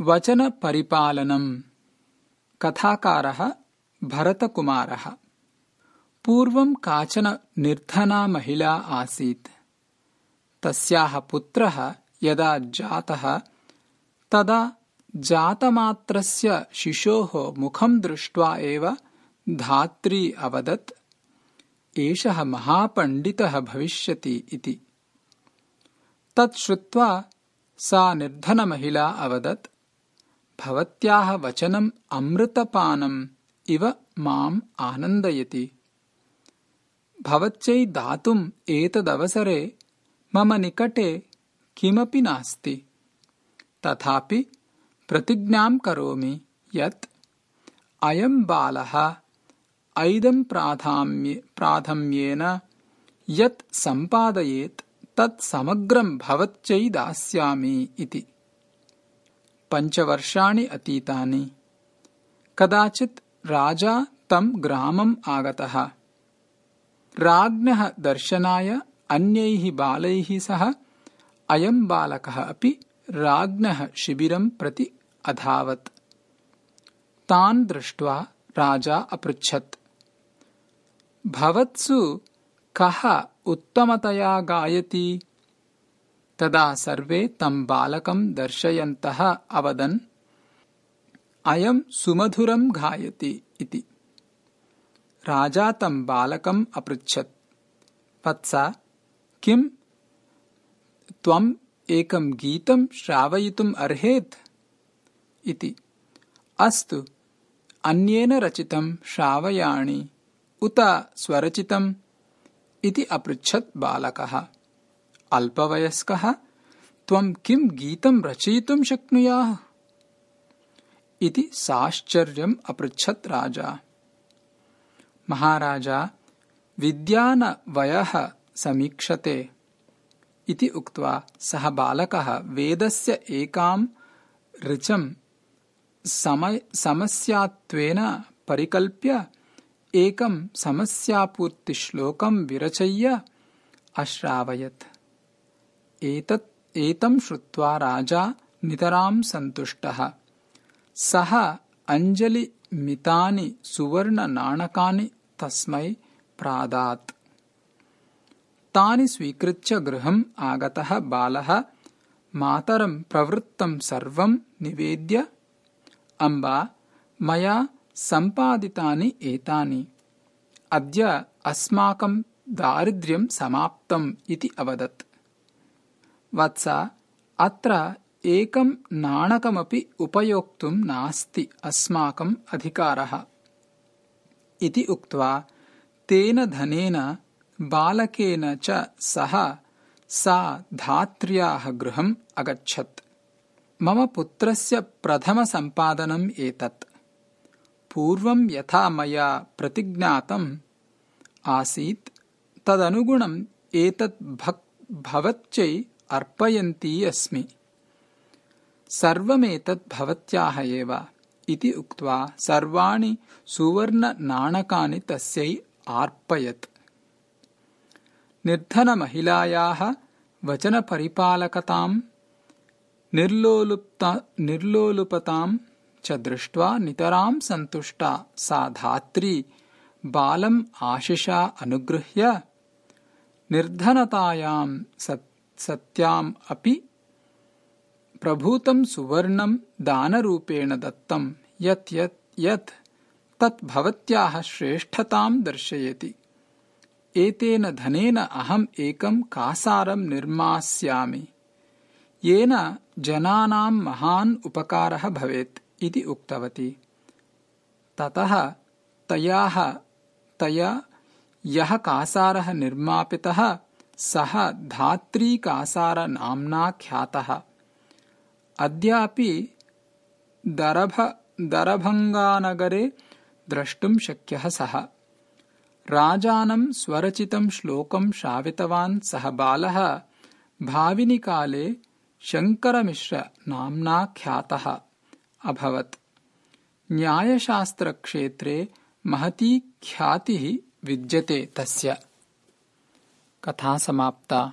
वचनपरिपालनम्। कथाकारः भरतकुमारः। पूर्वम् काचन निर्धना महिला आसीत्। तस्याः पुत्रः यदा जातः तदा जातमात्रस्य शिशोः मुखम् दृष्ट्वा एव धात्री अवदत् एषः महापण्डितः भविष्यति इति। तत् श्रुत्वा सा निर्धनमहिला अवदत् भवत्याः वचनम् अमृतपानम् इव माम् आनन्दयति। भवत्यै दातुम् एतदवसरे मम निकटे किमपि नास्ति। तथापि प्रतिज्ञाम् करोमि यत् अयम् बालः ऐदम् प्राथम्येन यत् सम्पादयेत् तत् समग्रम् भवत्यै दास्यामि इति पञ्चवर्षाणि अतीतानि। कदाचित् राजा तम् ग्रामम् आगतः। राज्ञः दर्शनाय अन्यैः बालैः सह अयम् बालकः अपि राज्ञः शिबिरम् प्रति अधावत्। तान् दृष्ट्वा राजा अपृच्छत्। भवत्सु कः उत्तमतया गायति तदा सर्वे तम् बालकम् दर्शयन्तः अवदन् अयम् सुमधुरम् गायति इति। राजा तम् बालकम् अपृच्छत्। वत्स किम्? त्वम् एकम् गीतम् श्रावयितुम् अर्हेत् इति। अस्तु अन्येन रचितम् श्रावयाणि उत स्वरचितम् इति अपृच्छत् बालकः अल्पवयस्कः त्वम् किम् गीतम् रचयितुम् शक्नुयाः? इति साश्चर्यम् अपृच्छत् राजा। महाराजा विद्यानवयः समीक्षते। इति उक्त्वा सः बालकः वेदस्य एकाम् ऋचम् समस्यात्वेन परिकल्प्य एकम् समस्यापूर्तिश्लोकम् विरचय्य अश्रावयत् एतम् श्रुत्वा राजा नितराम् सन्तुष्टः। सः अञ्जलिमितानि सुवर्णनाणकानि तस्मै प्रादात्। तानि स्वीकृत्य गृहम् आगतः बालः मातरम् प्रवृत्तम् सर्वम् निवेद्य अम्बा मया सम्पादितानि एतानि। अद्य अस्माकम् दारिद्र्यम् समाप्तम् इति अवदत् वत्स अत्र एकम् नाणकमपि उपयोक्तुम् नास्ति अस्माकम् अधिकारः। इति उक्त्वा तेन धनेन बालकेन च सह सा धात्र्याः गृहम् अगच्छत्। मम पुत्रस्य प्रथमसम्पादनम् एतत्। पूर्वम् यथा मया प्रतिज्ञातम् आसीत् तदनुगुणम् एतत् भवत्यै अर्पयन्ती अस्मि। सर्वमेतत् भवत्याः एव। इति उक्त्वा सर्वाणि सुवर्णनाणकानि तस्यै आर्पयत्। निर्धनमहिलायाः वचनपरिपालकताम् निर्लोलुपताम् च दृष्ट्वा नितराम् सन्तुष्टा सा धात्री बालम् आशिषा अनुगृह्य निर्धनतायाम् सत्याम् अपि प्रभूतम् सुवर्णम् दानरूपेण दत्तम् यत् यत् यत् तत् भवत्याः श्रेष्ठताम् दर्शयति। एतेन धनेन अहम् एकम् कासारम् निर्मास्यामि। येन जनानाम् महान् उपकारः भवेत् इति उक्तवती। ततः तयाः तया यः कासारः निर्मापितः सः धात्रीकासारनाम्ना ख्यातः अद्यापि दरभङ्गानगरे द्रष्टुम् शक्यः सः। राजानम् स्वरचितम् श्लोकम् श्रावितवान् सः बालः भाविनिकाले शङ्करमिश्रनाम्ना ख्यातः अभवत्। न्यायशास्त्रक्षेत्रे महती ख्यातिः विद्यते तस्य कथा समाप्ता।